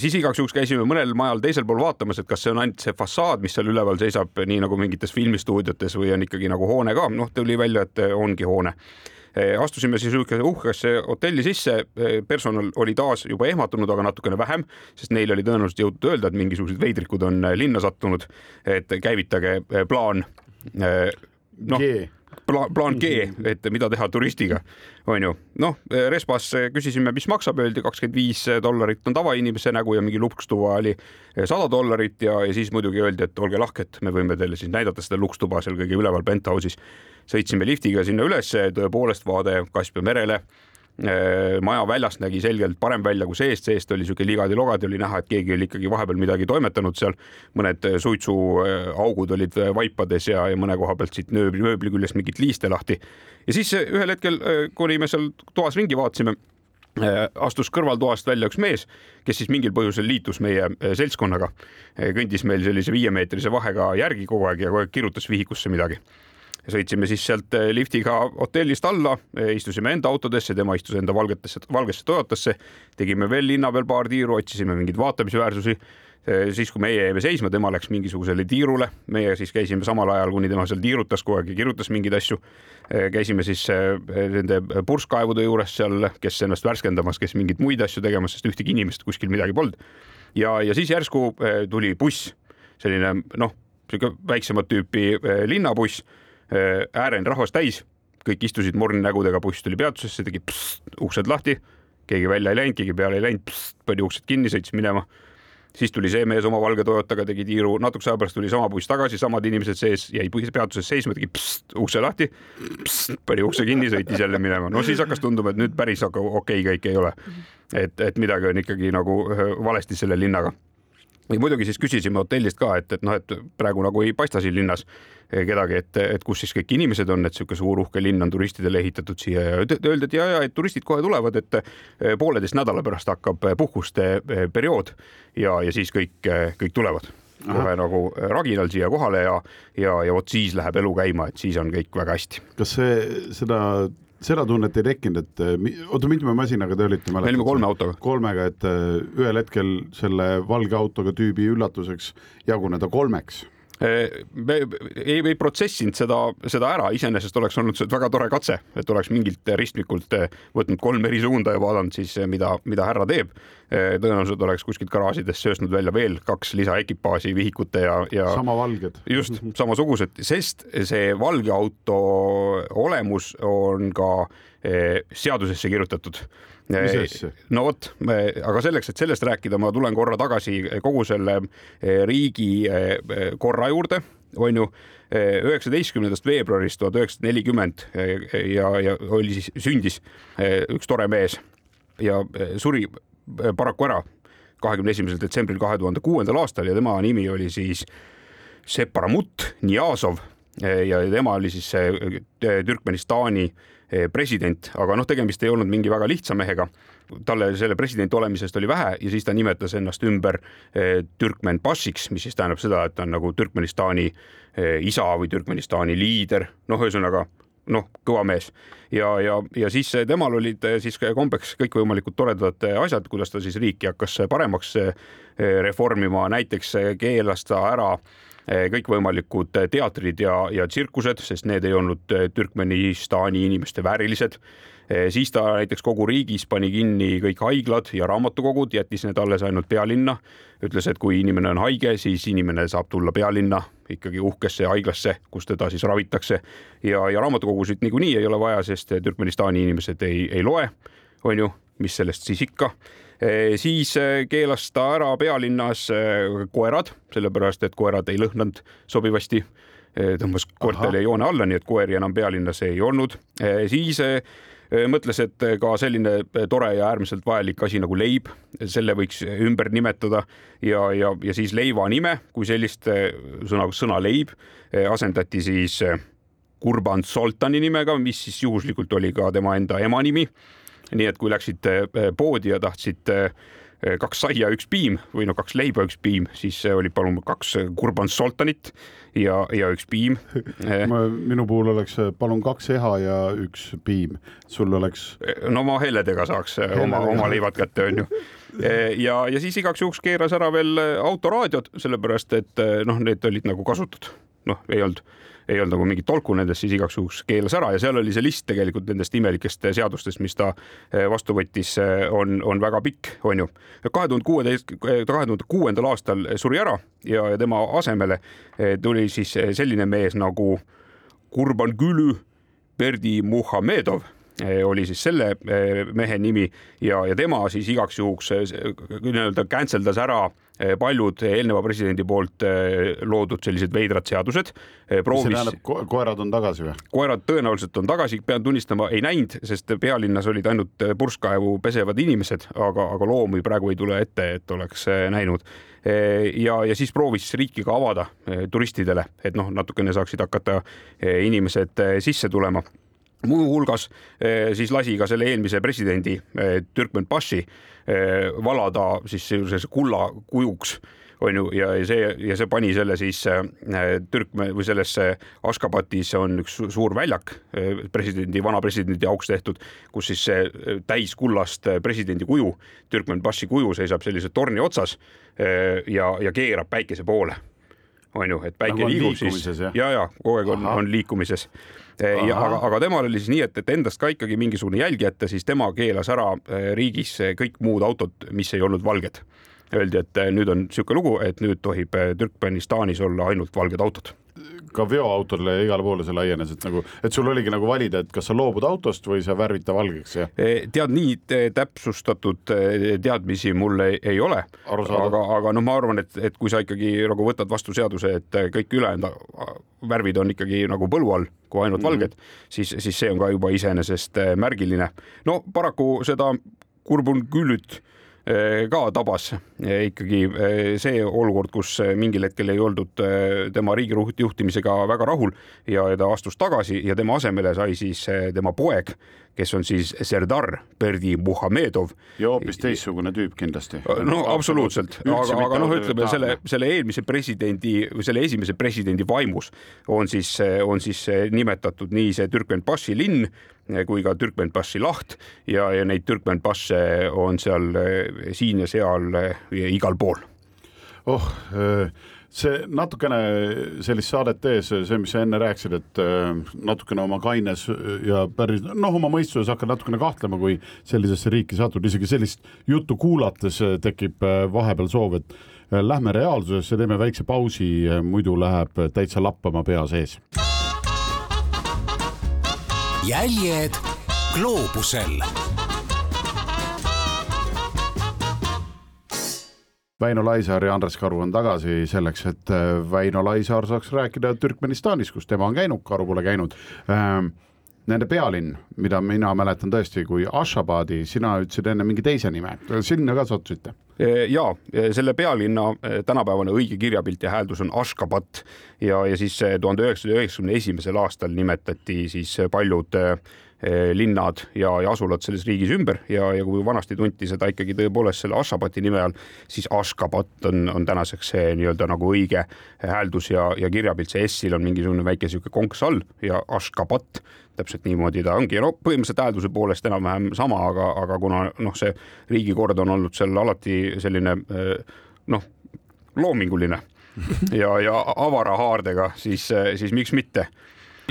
Siis igaks juhuks käisime mõnel majal teisel pool vaatamas, et kas see on ainult see fassaad, mis seal üleval seisab, nii nagu mingites filmistuudiotes või on ikkagi nagu hoone ka, noh, tuli välja, et ongi hoone. Eh, astusime siis uhkesse hotelli sisse, eh, personal oli taas juba ehmatunud, aga natukene vähem, sest neil oli tõenäoliselt jõutud öelda, et mingisugused veidrikud on eh, linna sattunud, et käivitage plaan noh, plaan, plaan G, et mida teha turistiga, on ju. noh, Respas küsisime, mis maksab, öeldi kakskümmend viis dollarit on tavainimese nägu ja mingi lukstuba oli sada dollarit ja, ja siis muidugi öeldi, et olge lahked, me võime teile siis näidata seda lukstuba seal kõige üleval penthouse'is sõitsime liftiga sinna ülesse, tõepoolest vaade Kaspia merele äh, maja väljast nägi selgelt parem välja kui seest, seest oli niisugune ligadi-logadi, oli näha, et keegi oli ikkagi vahepeal midagi toimetanud seal. mõned suitsuaugud olid vaipades ja, ja mõne koha pealt siit nööbli, mööbli küljest mingit liiste lahti. ja siis ühel hetkel, äh, kuni me seal toas ringi vaatasime, äh, astus kõrvaltoast välja üks mees, kes siis mingil põhjusel liitus meie seltskonnaga, kõndis meil sellise viiemeetrise vahega järgi kogu aeg ja kogu aeg kirutas vihikusse midagi sõitsime siis sealt eh, liftiga hotellist alla, eh, istusime enda autodesse, tema istus enda valgetesse, valgesse Toyotasse, tegime veel linna peal paar tiiru, otsisime mingeid vaatamisväärsusi. Eh, siis, kui meie jäime seisma, tema läks mingisugusele tiirule, meie siis käisime samal ajal, kuni tema seal tiirutas kogu aeg ja kirjutas mingeid asju. käisime siis nende purskkaevude juures seal, kes ennast värskendamas, kes mingeid muid asju tegemas, sest ühtegi inimest kuskil midagi polnud. ja, ja siis järsku tuli buss, selline noh, sihuke väiksemat tüüpi linnabuss Äh, ääreni rahvast täis, kõik istusid morninägudega, buss tuli peatusesse, tegi psst, uksed lahti, keegi välja ei läinud, keegi peale ei läinud, pani uksed kinni, sõitis minema. siis tuli see mees oma valge Toyotaga, tegi tiiru, natukese aja pärast tuli sama buss tagasi, samad inimesed sees, jäi peatuses seisma, tegi psst, ukse lahti, pani ukse kinni, sõitis jälle minema. no siis hakkas tunduma, et nüüd päris okei okay kõik ei ole. et, et midagi on ikkagi nagu äh, valesti selle linnaga ja muidugi siis küsisime hotellist ka, et, et noh, et praegu nagu ei paista siin linnas eh, kedagi, et, et kus siis kõik inimesed on, et niisugune suur uhke linn on turistidele ehitatud siia ja öeldi, et ja, ja et turistid kohe tulevad, et eh, pooleteist nädala pärast hakkab eh, puhkuste periood ja, ja siis kõik, kõik tulevad kohe nagu raginal siia kohale ja, ja, ja vot siis läheb elu käima, et siis on kõik väga hästi. kas see, seda seda tunnet ei tekkinud, et eh, oota, mitme masinaga te olite? me olime kolme autoga. kolmega, et eh, ühel hetkel selle valge autoga tüübi üllatuseks jaguneda kolmeks me ei, ei protsessinud seda, seda ära, iseenesest oleks olnud väga tore katse, et oleks mingilt ristmikult võtnud kolm eri suunda ja vaadanud siis, mida, mida härra teeb. tõenäoliselt oleks kuskilt garaažidest sööstnud välja veel kaks lisaekipaaži vihikute ja, ja. sama valged. just, samasugused, sest see valge auto olemus on ka eh, seadusesse kirjutatud. No vot, aga selleks, et sellest rääkida, ma tulen korra tagasi kogu selle eh, riigi eh, korra juurde, on ju. Üheksateistkümnendast veebruarist tuhat üheksasada nelikümmend ja, ja oli siis, sündis üks tore mees ja suri paraku ära kahekümne esimesel detsembril kahe tuhande kuuendal aastal ja tema nimi oli siis Separamut Niyazov ja tema oli siis Türkmenistani president, aga noh, tegemist ei olnud mingi väga lihtsa mehega. talle selle presidendi olemisest oli vähe ja siis ta nimetas ennast ümber eh, Türkmen Bašiks, mis siis tähendab seda, et ta on nagu Türkmenistani eh, isa või Türkmenistani liider, noh, ühesõnaga noh, kõva mees. Ja, ja, ja siis temal olid siis kombeks kõikvõimalikud toredad asjad, kuidas ta siis riiki hakkas paremaks reformima, näiteks keelas ta ära kõikvõimalikud teatrid ja, ja tsirkused, sest need ei olnud Türkmenistani inimeste väärilised. Siis ta näiteks kogu riigis pani kinni kõik haiglad ja raamatukogud, jättis need alles ainult pealinna. ütles, et kui inimene on haige, siis inimene saab tulla pealinna ikkagi uhkesse haiglasse, kus teda siis ravitakse. Ja, ja raamatukogusid niikuinii ei ole vaja, sest Türkmenistani inimesed ei, ei loe, on ju, mis sellest siis ikka siis keelas ta ära pealinnas koerad, sellepärast et koerad ei lõhnanud sobivasti tõmbas koertele joone alla, nii et koeri enam pealinnas ei olnud. siis mõtles, et ka selline tore ja äärmiselt vajalik asi nagu leib, selle võiks ümber nimetada ja, ja, ja siis leiva nime kui sellist sõna, sõna leib asendati siis Kurban Soltani nimega, mis siis juhuslikult oli ka tema enda ema nimi. Nii et kui läksite poodi ja tahtsite kaks saia, üks piim või no kaks leiba, üks piim, siis oli palun kaks Kurban Soltanit ja, ja üks piim minu puhul oleks palun kaks eha ja üks piim, sul oleks. no ma helledega saaks helledega. oma, oma leivad kätte, onju. ja, ja siis igaks juhuks keeras ära veel autoraadiod, sellepärast et noh, need olid nagu kasutud, noh, ei olnud ei olnud nagu mingit tolku nendest, siis igaks juhuks keelas ära ja seal oli see list tegelikult nendest imelikest seadustest, mis ta eh, vastu võttis, eh, on, on väga pikk, on ju. kahe tuhande kuueteist, kahe tuhande kuuendal aastal suri ära ja, ja tema asemele eh, tuli siis selline mees nagu Kurban Gülü Berdi Muhamedov oli siis selle mehe nimi ja, ja tema siis igaks juhuks nii-öelda cancel das ära paljud eelneva presidendi poolt loodud sellised veidrad seadused. mis see tähendab ko, koerad on tagasi või? koerad tõenäoliselt on tagasi, pean tunnistama, ei näinud, sest pealinnas olid ainult purskkaevu pesevad inimesed, aga, aga loomi praegu ei tule ette, et oleks näinud. ja, ja siis proovis riiki ka avada turistidele, et noh, natukene saaksid hakata inimesed sisse tulema muuhulgas siis lasi ka selle eelmise presidendi Türkmenbashi valada siis selliseks kulla kujuks on ju, ja see ja see pani selle siis Türkme või sellesse Ashgabatis on üks suur väljak presidendi, vana presidendi auks tehtud, kus siis see täis kullast presidendi kuju, Türkmenbashi kuju seisab sellise torni otsas ja, ja keerab päikese poole. On ju, et päike nagu liigub siis ja, ja, ja kogu aeg on, on liikumises ja aga, aga temal oli siis nii, et, et endast ka ikkagi mingisugune jälg jätta, siis tema keelas ära eh, riigis kõik muud autod, mis ei olnud valged. Öeldi, et eh, nüüd on niisugune lugu, et nüüd tohib eh, Türkmenistanis olla ainult valged autod ka veoautodele ja igale poole see laienes, et nagu, et sul oligi nagu valida, et kas sa loobud autost või sa värvid ta valgeks ja. tead, nii täpsustatud teadmisi mul ei, ei ole. aga, aga noh, ma arvan, et, et kui sa ikkagi nagu võtad vastu seaduse, et kõik ülejäänud värvid on ikkagi nagu põlu all, kui ainult mm -hmm. valged, siis, siis see on ka juba iseenesest märgiline. no paraku seda kurbun küllüt Eh, ka tabas eh, ikkagi eh, see olukord, kus mingil hetkel ei oldud tema riigi juhtimisega väga rahul ja ta astus tagasi ja tema asemele sai siis tema poeg, kes on siis Serdar Berdi Muhamedov. ja hoopis teistsugune tüüp kindlasti. no absoluutselt, aga, aga noh, ütleme selle, selle eelmise presidendi või selle esimese presidendi vaimus on siis, on siis nimetatud nii see Türkmenbaši linn kui ka Türkmenbaši laht ja, ja neid Türkmenbaše on seal siin ja seal igal pool. oh see natukene sellist saadet tees, see, mis sa enne rääkisid, et äh, natukene oma kaines ja päris noh, oma mõistuses hakkad natukene kahtlema, kui sellisesse riiki satud, isegi sellist juttu kuulates tekib äh, vahepeal soov, et äh, lähme reaalsusesse, teeme väikse pausi, muidu läheb täitsa lappama pea sees. jäljed gloobusel Väino Laisaar ja Andres Karu on tagasi selleks, et äh, Väino Laisaar saaks rääkida Türkmenistanis, kus tema on käinud, Karu pole käinud. Ähm, nende pealinn, mida mina mäletan tõesti kui Ashabadi, sina ütlesid enne mingi teise nime, sinna ka sattusite? ja selle pealinna e, tänapäevane õige kirjapilt ja hääldus on Ashgabat ja, ja siis tuhande üheksasaja üheksakümne esimesel aastal nimetati siis paljud e, linnad ja, ja asulad selles riigis ümber ja, ja kui vanasti tunti seda ikkagi tõepoolest selle Ashgabati nime all, siis Ashgabat on, on tänaseks see nii-öelda nagu õige hääldus ja, ja kirjapilt, see S-il on mingisugune väike sihuke konks all ja Ashgabat täpselt niimoodi ta ongi, no põhimõtteliselt häälduse poolest enam-vähem sama, aga, aga kuna noh, see riigikord on olnud seal alati selline noh, loominguline ja, ja avara haardega, siis, siis miks mitte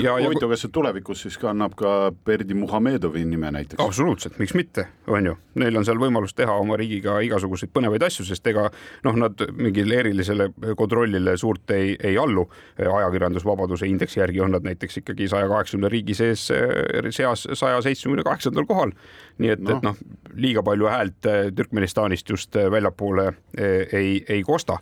huvitav, kas see tulevikus siis kannab ka Berdi Muhamedovi nime näiteks? absoluutselt, miks mitte, on ju, neil on seal võimalus teha oma riigiga igasuguseid põnevaid asju, sest ega noh, nad mingile erilisele kontrollile suurt ei, ei allu. ajakirjandusvabaduse indeksi järgi on nad näiteks ikkagi saja kaheksakümne riigi sees seas saja seitsmekümne kaheksandal kohal. nii et no., et noh, liiga palju häält Türkmenistanist just väljapoole ei, ei kosta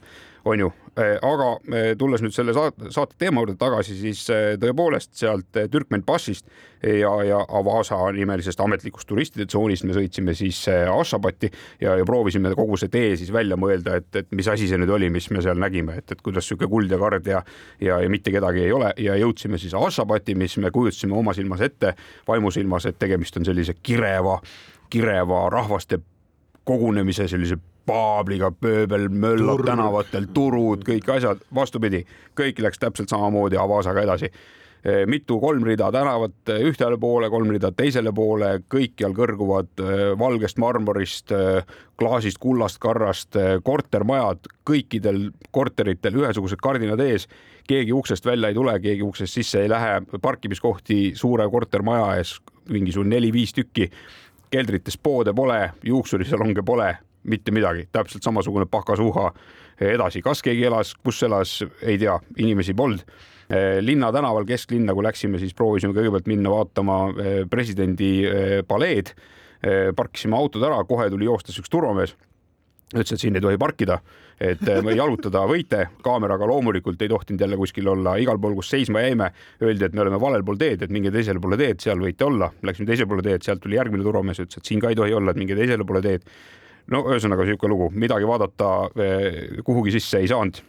on ju, äh, aga äh, tulles nüüd selle saate teema juurde tagasi, siis äh, tõepoolest sealt Türkmenpassist ja, ja Avasa nimelisest ametlikust turistide tsoonist me sõitsime siis Ashabati ja, ja proovisime kogu see tee siis välja mõelda, et, et mis asi see nüüd oli, mis me seal nägime, et, et kuidas niisugune kuld ja kard ja, ja, ja mitte kedagi ei ole. Ja jõudsime siis Ashabati, mis me kujutasime oma silmas ette, vaimusilmas, et tegemist on sellise kireva, kireva rahvaste kogunemise sellise paabliga, pööbel möllab Tur. tänavatel, turud, kõik asjad, vastupidi, kõik läks täpselt samamoodi Avasaga edasi e, mitu kolm rida tänavat ühtele poole, kolm rida teisele poole, kõikjal kõrguvad e, valgest marmorist, klaasist, kullast, karrast kortermajad, kõikidel korteritel ühesugused kardinad ees. keegi uksest välja ei tule, keegi uksest sisse ei lähe, parkimiskohti suure kortermaja ees mingisugune neli-viis tükki. Keldrites poode pole, juuksurisalonge pole mitte midagi, täpselt samasugune pakasuha edasi, kas keegi elas, kus elas, ei tea, inimesi polnud. linna tänaval, kesklinna, kui läksime, siis proovisime kõigepealt minna vaatama eh, presidendi eh, paleed. Eh, parkisime autod ära, kohe tuli joostes üks turvamees ütles, et siin ei tohi parkida, et jalutada võite, kaameraga loomulikult ei tohtinud jälle kuskil olla, igal pool, kus seisma jäime, öeldi, et me oleme valel pool teed, et minge teisele poole teed, seal võite olla. Läksime teisele poole teed, sealt tuli järgmine turvamees, ütles, et siin ka ei tohi olla, et minge teisele poole teed no ühesõnaga niisugune lugu, midagi vaadata eh, kuhugi sisse ei saanud.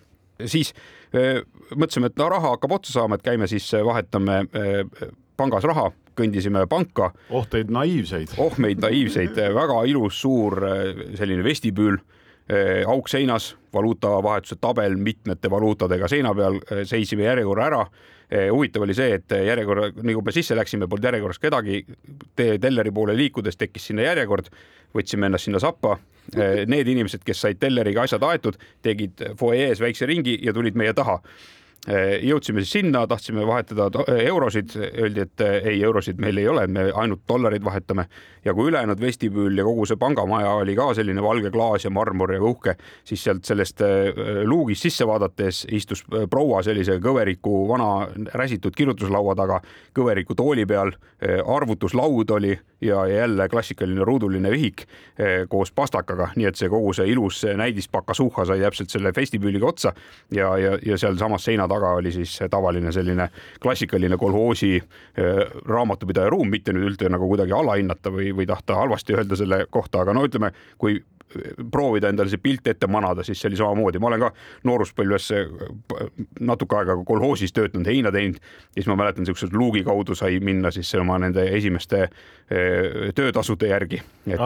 siis eh, mõtlesime, et no raha hakkab otsa saama, et käime siis eh, vahetame pangas raha, kõndisime panka. oh teid naiivseid. oh meid naiivseid, väga ilus suur selline vestibüül, auk seinas, valuutavahetuse tabel mitmete valuutadega seina peal, seisime järjekorra ära huvitav oli see, et järjekorra, nii kui me sisse läksime, polnud järjekorras kedagi. telleri poole liikudes tekkis sinna järjekord, võtsime ennast sinna sappa. Need inimesed, kes said telleriga asjad aetud, tegid fuajees väikse ringi ja tulid meie taha Eh, jõudsime siis sinna, tahtsime vahetada eh, eurosid, öeldi, et eh, ei, eurosid meil ei ole, me ainult dollarid vahetame. Ja kui ülejäänud vestibüül ja kogu see pangamaja oli ka selline valge klaas ja marmor ja uhke, siis sealt sellest luugist sisse vaadates istus proua sellise kõveriku vana räsitud kirjutuslaua taga, kõveriku tooli peal, arvutuslaud oli ja, ja jälle klassikaline ruuduline vihik koos pastakaga, nii et see kogu see ilus näidispakasuhha sai täpselt selle vestibüüliga otsa ja, ja, ja sealsamas seina taga oli siis tavaline selline klassikaline kolhoosi äh, raamatupidaja ruum, mitte nüüd üldse nagu kuidagi alahinnata või, või tahta halvasti öelda selle kohta, aga no ütleme, kui proovida endale see pilt ette manada, siis see oli samamoodi, ma olen ka nooruspõlves natuke aega kolhoosis töötanud, heina teinud siis ma mäletan, siukse luugi kaudu sai minna siis oma nende esimeste eh, töötasude järgi. Et....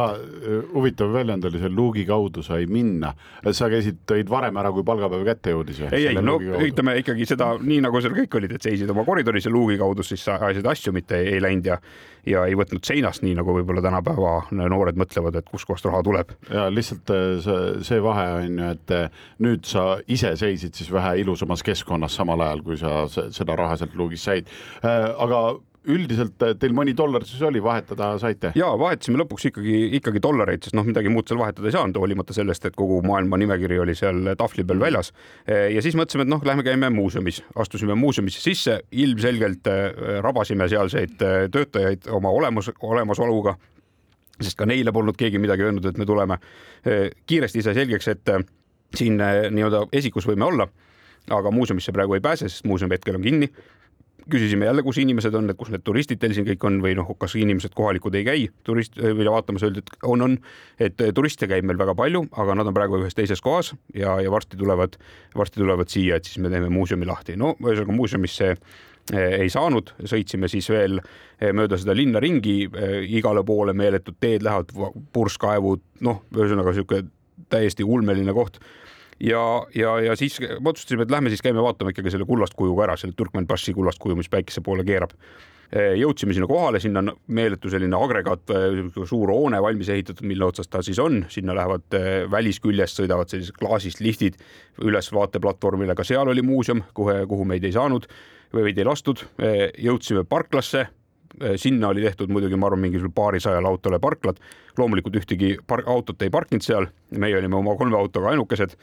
huvitav väljend oli see, luugi kaudu sai minna. sa käisid, tõid varem ära, kui palgapäev kätte jõudis ei, ei, no ütleme ikkagi seda nii nagu seal kõik olid, et seisid oma koridoris ja luugi kaudu siis ajasid asju, mitte ei, ei läinud ja ja ei võtnud seinast, nii nagu võib-olla tänapäeva noored mõtlevad, et kustkohast raha tuleb. ja lihtsalt äh, see, vahe on ju, et äh, nüüd sa ise seisid siis vähe ilusamas keskkonnas samal ajal, kui sa seda raha sealt luugist said. Äh, aga üldiselt teil mõni dollar siis oli, vahetada saite? ja vahetasime lõpuks ikkagi, ikkagi dollareid, sest noh, midagi muud seal vahetada ei saanud, hoolimata sellest, et kogu maailma nimekiri oli seal tahvli peal väljas. ja siis mõtlesime, et noh, lähme käime muuseumis, astusime muuseumisse sisse, ilmselgelt rabasime sealseid töötajaid oma olemus, olemasoluga sest ka neile polnud keegi midagi öelnud, et me tuleme. kiiresti sai selgeks, et äh, siin äh, nii-öelda esikus võime olla, aga muuseumisse praegu ei pääse, sest muuseum hetkel on kinni. Küsisime jälle, kus inimesed on, et kus need turistid teil siin kõik on või noh, kas inimesed kohalikud ei käi? Turist või vaatamas, öeldi, et on, on, et äh, turiste käib meil väga palju, aga nad on praegu ühes teises kohas ja, ja varsti tulevad, varsti tulevad siia, et siis me teeme muuseumi lahti. no ühesõnaga muuseumis see ei saanud, sõitsime siis veel mööda seda linna ringi, igale poole meeletud teed lähevad, purskkaevud, noh, ühesõnaga niisugune täiesti ulmeline koht ja, ja, ja siis otsustasime, et lähme siis käime vaatama ikkagi selle kullast kujuga ära, selle Turkmenbassi kullast kuju, mis päikese poole keerab jõudsime sinna kohale, sinna on meeletu selline agregaat, suur hoone valmis ehitatud, mille otsas ta siis on, sinna lähevad välisküljest sõidavad sellised klaasist liftid üles vaateplatvormile, ka seal oli muuseum, kuhu, kuhu meid ei saanud või meid ei lastud. jõudsime parklasse sinna oli tehtud muidugi, ma arvan, mingisugusele paarisajale autole parklad. loomulikult ühtegi park, autot ei parkinud seal, meie olime oma kolme autoga ainukesed.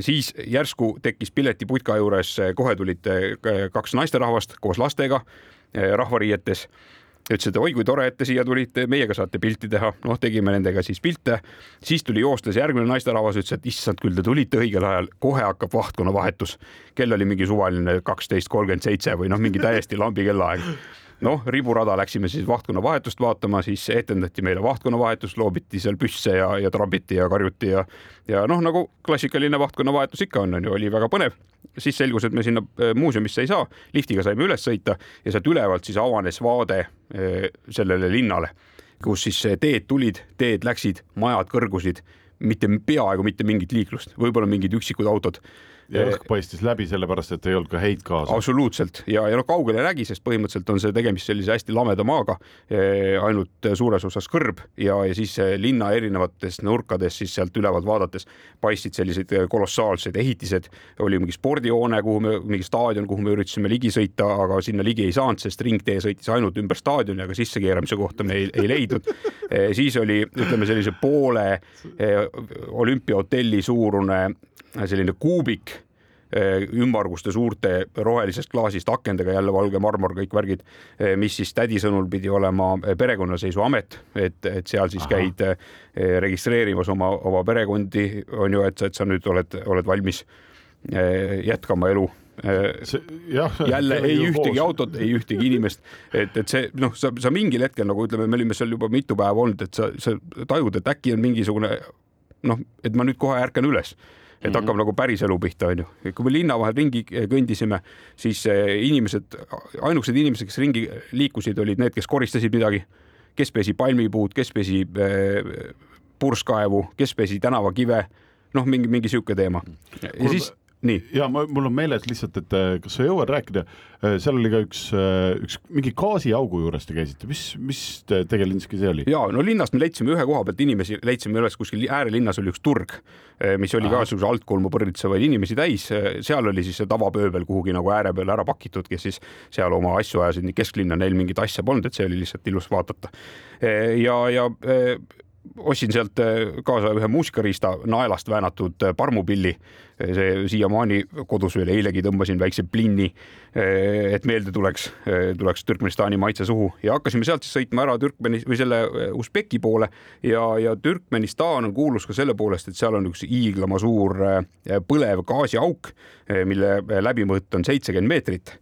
siis järsku tekkis piletiputka juures, kohe tulid kaks naisterahvast koos lastega rahvariietes ütles, et oi kui tore, et te siia tulite, meiega saate pilti teha. noh, tegime nendega siis pilte. siis tuli joostes järgmine naisterahvas, ütles, et issand küll, te tulite õigel ajal, kohe hakkab vahtkonna vahetus. kell oli mingi suvaline kaksteist kolmkümmend seitse või noh, mingi täiesti lambi kellaaeg noh, riburada läksime siis vahtkonna vahetust vaatama, siis etendati meile vahtkonna vahetust, loobiti seal püsse ja, ja trambiti ja karjuti ja, ja noh, nagu klassikaline vahtkonna vahetus ikka on, on ju, oli väga põnev. siis selgus, et me sinna äh, muuseumisse ei saa, liftiga saime üles sõita ja sealt ülevalt siis avanes vaade äh, sellele linnale, kus siis teed tulid, teed läksid, majad kõrgusid, mitte peaaegu mitte mingit liiklust, võib-olla mingid üksikud autod ja õhk paistis läbi, sellepärast et ei olnud ka heitgaasi. absoluutselt ja, ja noh, kaugele nägi, sest põhimõtteliselt on see tegemist sellise hästi lameda maaga, eh, ainult suures osas kõrb ja, ja siis linna erinevates nurkades siis sealt ülevalt vaadates paistsid sellised kolossaalsed ehitised. oli mingi spordihoone, kuhu me, mingi staadion, kuhu me üritasime ligi sõita, aga sinna ligi ei saanud, sest ringtee sõitis ainult ümber staadioni, aga sissekeeramise kohta me ei, ei leidnud. Eh, siis oli, ütleme sellise poole eh, olümpiahotelli suurune selline kuubik eh, ümmarguste suurte rohelisest klaasist akendega, jälle valge marmor, kõik värgid, eh, mis siis tädi sõnul pidi olema eh, perekonnaseisuamet, et, et seal siis Aha. käid registreerimas oma, oma perekondi, on ju, et, et sa nüüd oled, oled valmis jätkama elu See, jah, jälle ei ühtegi koos. autot, ei ühtegi inimest, et, et see noh, sa, sa mingil hetkel nagu ütleme, me olime seal juba mitu päeva olnud, et sa, sa tajud, et äkki on mingisugune noh, et ma nüüd kohe ärkan üles et mm -hmm. hakkab nagu päris elu pihta, onju. kui me linna vahel ringi kõndisime, siis eh, inimesed, ainukesed inimesed, kes ringi liikusid, olid need, kes koristasid midagi, kes pesi palmipuud, kes pesi äh, purskkaevu, kes pesi tänavakive, noh, mingi, mingi sihuke teema. ja siis. Ja ma, mul on meeles lihtsalt, et äh, kas sa jõuad rääkida, äh, seal oli ka üks, äh, üks mingi gaasiaugu juures te käisite, mis, mis tegelinski see oli? ja no linnast me leidsime ühe koha pealt inimesi, leidsime üles kuskil äärelinnas oli üks turg, mis oli Aha. ka niisuguse altkulmu põrnitsevaid inimesi täis, seal oli siis see tavapööbel kuhugi nagu ääre peale ära pakitud, kes siis seal oma asju ajasid, nii kesklinna neil mingit asja polnud, et see oli lihtsalt ilus vaadata. ja, ja ostsin sealt äh, kaasa ühe muusikariista naelast väänatud äh, parmupilli. see siiamaani kodus veel eilegi tõmbasin väikse plinni, äh, et meelde tuleks, tuleks Türkmenistani maitse suhu. Ja hakkasime sealt siis sõitma ära Türkmeni või selle Usbeki poole. Ja, ja Türkmenistan on kuulus ka selle poolest, et seal on üks hiiglama suur põlev gaasiauk, mille läbimõõt on seitsekümmend meetrit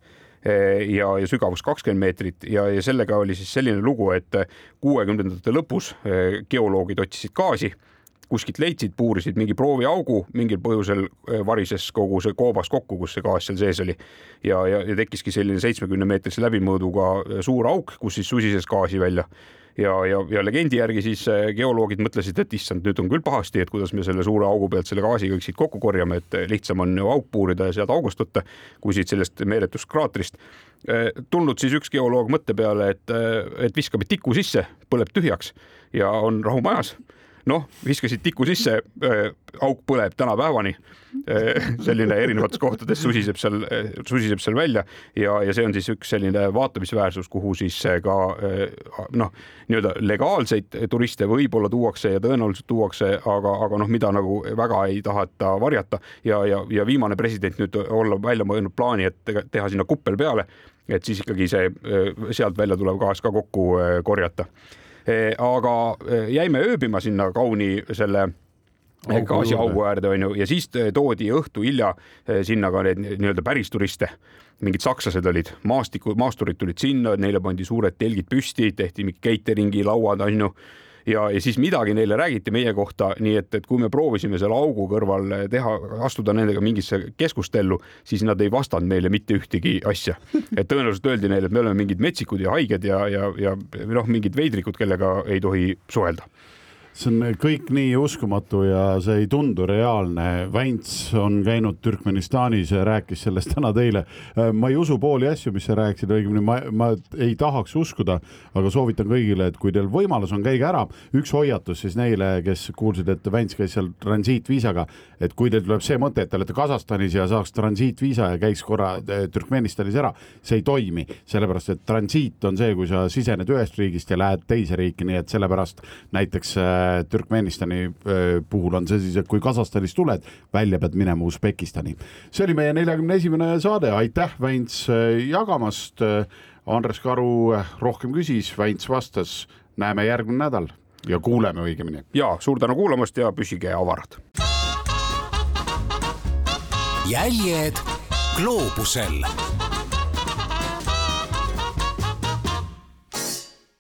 ja, ja sügavus kakskümmend meetrit ja, ja sellega oli siis selline lugu, et kuuekümnendate lõpus eh, geoloogid otsisid gaasi kuskilt leidsid, puurisid mingi prooviaugu, mingil põhjusel eh, varises kogu see koobas kokku, kus see gaas seal sees oli. ja, ja, ja tekkiski selline seitsmekümne meetrise läbimõõduga suur auk, kus siis susises gaasi välja ja, ja, ja legendi järgi siis äh, geoloogid mõtlesid, et issand, nüüd on küll pahasti, et kuidas me selle suure augu pealt selle gaasi kõik siit kokku korjame, et äh, lihtsam on ju auk puurida ja sealt august võtta, kui siit sellest meeletust kraatrist. Äh, tulnud siis üks geoloog mõtte peale, et, et viskame tiku sisse, põleb tühjaks ja on rahu majas noh, viskasid tiku sisse äh,, auk põleb tänapäevani äh,. selline erinevates kohtades susiseb seal äh,, susiseb seal välja ja, ja see on siis üks selline vaatamisväärsus, kuhu siis ka noh, nii-öelda legaalseid turiste võib-olla tuuakse ja tõenäoliselt tuuakse, aga, aga noh, mida nagu väga ei taheta varjata ja, ja, ja viimane president nüüd olla välja mõelnud plaani, et teha sinna kuppel peale, et siis ikkagi see sealt välja tulev gaas ka kokku korjata aga eh, jäime ööbima sinna kauni selle eh, gaasiaugu äärde onju ja siis toodi õhtu hilja sinna ka need nii-öelda päris turiste. Mingid sakslased olid, maastiku, maasturid tulid sinna, neile pandi suured telgid püsti, tehti mingi catering'i lauad onju ja, ja siis midagi neile räägiti meie kohta, nii et, et kui me proovisime selle augu kõrval teha, astuda nendega mingisse keskustellu, siis nad ei vastanud meile mitte ühtegi asja. et tõenäoliselt öeldi neile, et me oleme mingid metsikud ja haiged ja, ja, ja noh, mingid veidrikud, kellega ei tohi suhelda see on kõik nii uskumatu ja see ei tundu reaalne. Vänts on käinud Türkmenistanis ja rääkis sellest täna teile. ma ei usu pooli asju, mis sa rääkisid, õigemini ma, ma ei tahaks uskuda, aga soovitan kõigile, et kui teil võimalus on, käige ära. üks hoiatus siis neile, kes kuulsid, et Vänts käis seal transiitviisaga, et kui teil tuleb see mõte, et te olete Kasahstanis ja saaks transiitviisa ja käiks korra eh, Türkmenistanis ära, see ei toimi, sellepärast et transiit on see, kui sa sisened ühest riigist ja lähed teise riiki, nii et sellepärast näiteks äh, Türkmenistani äh, puhul on see siis, et kui Kasahstanist tuled, välja pead minema Usbekistani. see oli meie neljakümne esimene saade, aitäh, Väints, äh, jagamast. Äh, Andres Karu rohkem küsis, Väints vastas, näeme järgmine nädal ja kuuleme õigemini. ja suur tänu kuulamast ja püsige avarad. jäljed gloobusel